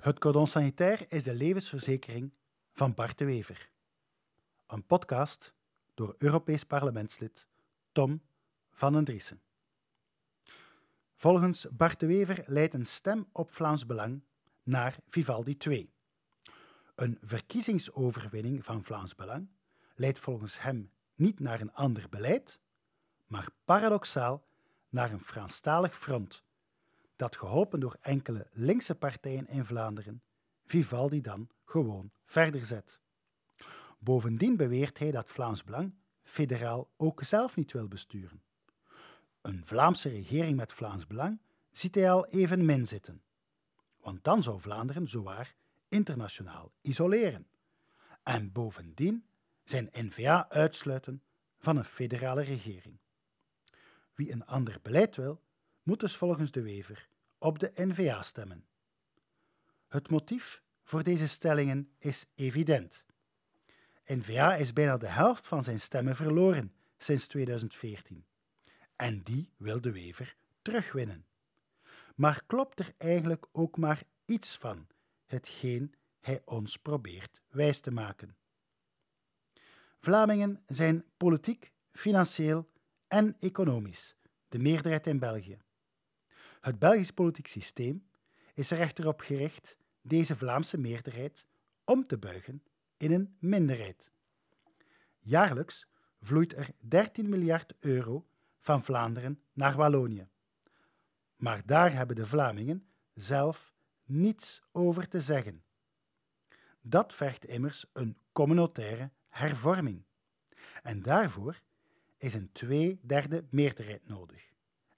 Het cordon sanitair is de levensverzekering van Bart de Wever. Een podcast door Europees parlementslid Tom van den Driessen. Volgens Bart de Wever leidt een stem op Vlaams Belang naar Vivaldi 2. Een verkiezingsoverwinning van Vlaams Belang leidt volgens hem niet naar een ander beleid, maar paradoxaal naar een Franstalig front dat geholpen door enkele linkse partijen in Vlaanderen Vivaldi dan gewoon verder zet. Bovendien beweert hij dat Vlaams Belang federaal ook zelf niet wil besturen. Een Vlaamse regering met Vlaams Belang ziet hij al even min zitten, want dan zou Vlaanderen zowaar internationaal isoleren en bovendien zijn N-VA uitsluiten van een federale regering. Wie een ander beleid wil, moet dus volgens de Wever op de NVA stemmen. Het motief voor deze stellingen is evident. NVA is bijna de helft van zijn stemmen verloren sinds 2014. En die wil de Wever terugwinnen. Maar klopt er eigenlijk ook maar iets van hetgeen hij ons probeert wijs te maken? Vlamingen zijn politiek, financieel en economisch de meerderheid in België. Het Belgisch politiek systeem is er echter op gericht deze Vlaamse meerderheid om te buigen in een minderheid. Jaarlijks vloeit er 13 miljard euro van Vlaanderen naar Wallonië. Maar daar hebben de Vlamingen zelf niets over te zeggen. Dat vergt immers een communautaire hervorming. En daarvoor is een tweederde meerderheid nodig.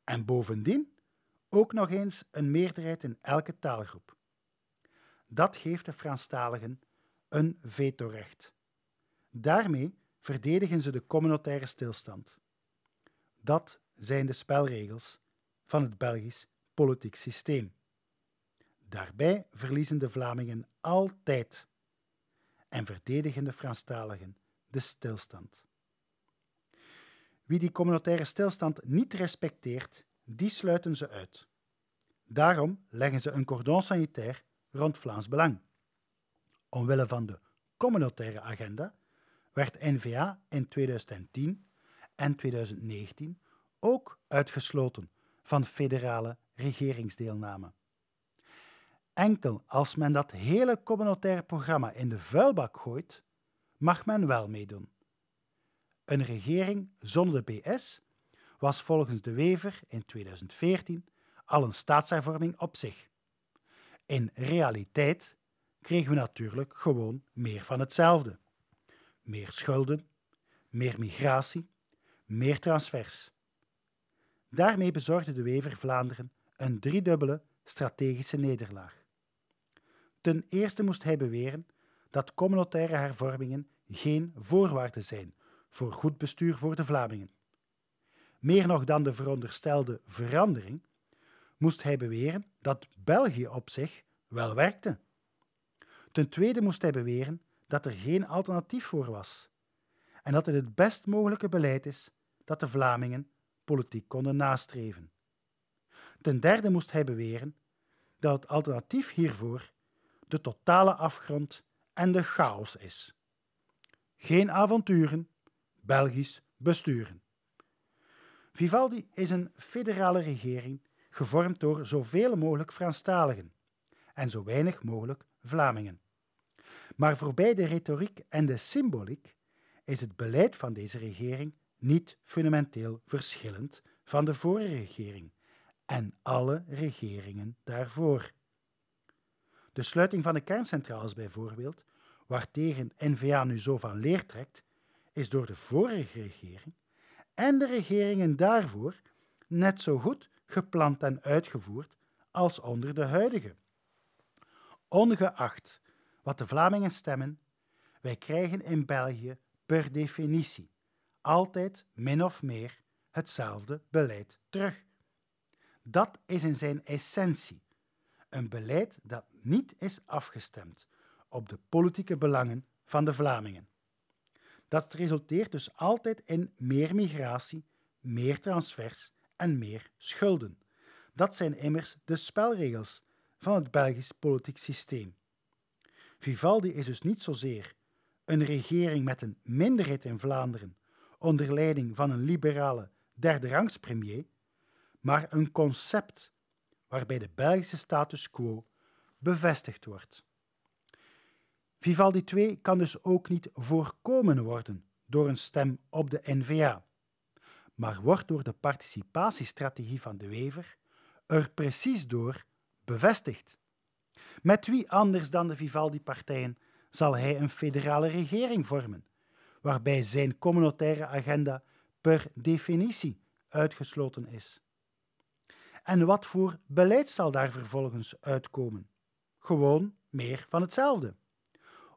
En bovendien ook nog eens een meerderheid in elke taalgroep. Dat geeft de Franstaligen een vetorecht. Daarmee verdedigen ze de communautaire stilstand. Dat zijn de spelregels van het Belgisch politiek systeem. Daarbij verliezen de Vlamingen altijd en verdedigen de Franstaligen de stilstand. Wie die communautaire stilstand niet respecteert, die sluiten ze uit. Daarom leggen ze een cordon sanitair rond Vlaams Belang. Omwille van de communautaire agenda werd N-VA in 2010 en 2019 ook uitgesloten van federale regeringsdeelname. Enkel als men dat hele communautaire programma in de vuilbak gooit, mag men wel meedoen. Een regering zonder de PS was volgens de Wever in 2014 al een staatshervorming op zich. In realiteit kregen we natuurlijk gewoon meer van hetzelfde. Meer schulden, meer migratie, meer transfers. Daarmee bezorgde de Wever Vlaanderen een driedubbele strategische nederlaag. Ten eerste moest hij beweren dat communautaire hervormingen geen voorwaarde zijn voor goed bestuur voor de Vlamingen. Meer nog dan de veronderstelde verandering, moest hij beweren dat België op zich wel werkte. Ten tweede moest hij beweren dat er geen alternatief voor was en dat het het best mogelijke beleid is dat de Vlamingen politiek konden nastreven. Ten derde moest hij beweren dat het alternatief hiervoor de totale afgrond en de chaos is. Geen avonturen, Belgisch besturen. Vivaldi is een federale regering gevormd door zoveel mogelijk Franstaligen en zo weinig mogelijk Vlamingen. Maar voorbij de retoriek en de symboliek is het beleid van deze regering niet fundamenteel verschillend van de vorige regering en alle regeringen daarvoor. De sluiting van de kerncentrales bijvoorbeeld, waartegen N-VA nu zo van leer trekt, is door de vorige regering en de regeringen daarvoor net zo goed gepland en uitgevoerd als onder de huidige. Ongeacht wat de Vlamingen stemmen, wij krijgen in België per definitie altijd min of meer hetzelfde beleid terug. Dat is in zijn essentie een beleid dat niet is afgestemd op de politieke belangen van de Vlamingen. Dat resulteert dus altijd in meer migratie, meer transfers en meer schulden. Dat zijn immers de spelregels van het Belgisch politiek systeem. Vivaldi is dus niet zozeer een regering met een minderheid in Vlaanderen onder leiding van een liberale derde premier, maar een concept waarbij de Belgische status quo bevestigd wordt. Vivaldi II kan dus ook niet voorkomen worden door een stem op de NVA, maar wordt door de participatiestrategie van de Wever er precies door bevestigd. Met wie anders dan de Vivaldi-partijen zal hij een federale regering vormen, waarbij zijn communautaire agenda per definitie uitgesloten is. En wat voor beleid zal daar vervolgens uitkomen? Gewoon meer van hetzelfde.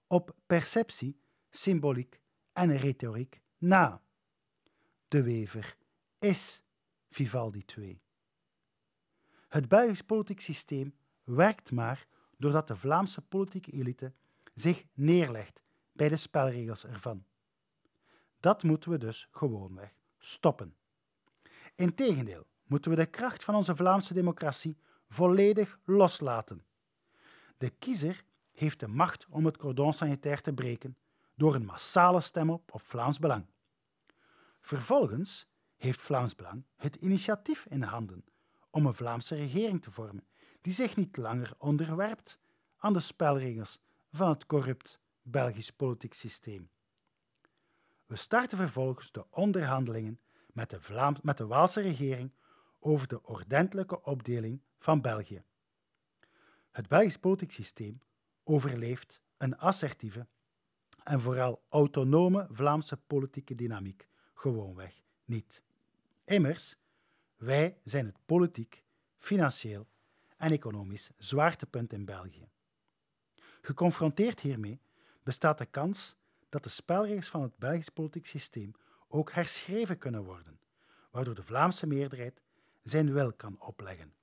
Op perceptie, symboliek en retoriek na. De Wever is Vivaldi II. Het Belgisch politiek systeem werkt maar doordat de Vlaamse politieke elite zich neerlegt bij de spelregels ervan. Dat moeten we dus gewoonweg stoppen. Integendeel moeten we de kracht van onze Vlaamse democratie volledig loslaten. De kiezer heeft de macht om het cordon sanitair te breken door een massale stem op Vlaams Belang. Vervolgens heeft Vlaams Belang het initiatief in handen om een Vlaamse regering te vormen die zich niet langer onderwerpt aan de spelregels van het corrupt Belgisch politiek systeem. We starten vervolgens de onderhandelingen met de, Vlaams, met de Waalse regering over de ordentelijke opdeling van België. Het Belgisch politiek systeem overleeft een assertieve en vooral autonome Vlaamse politieke dynamiek gewoonweg niet. Immers, wij zijn het politiek, financieel en economisch zwaartepunt in België. Geconfronteerd hiermee bestaat de kans dat de spelregels van het Belgisch politiek systeem ook herschreven kunnen worden, waardoor de Vlaamse meerderheid zijn wil kan opleggen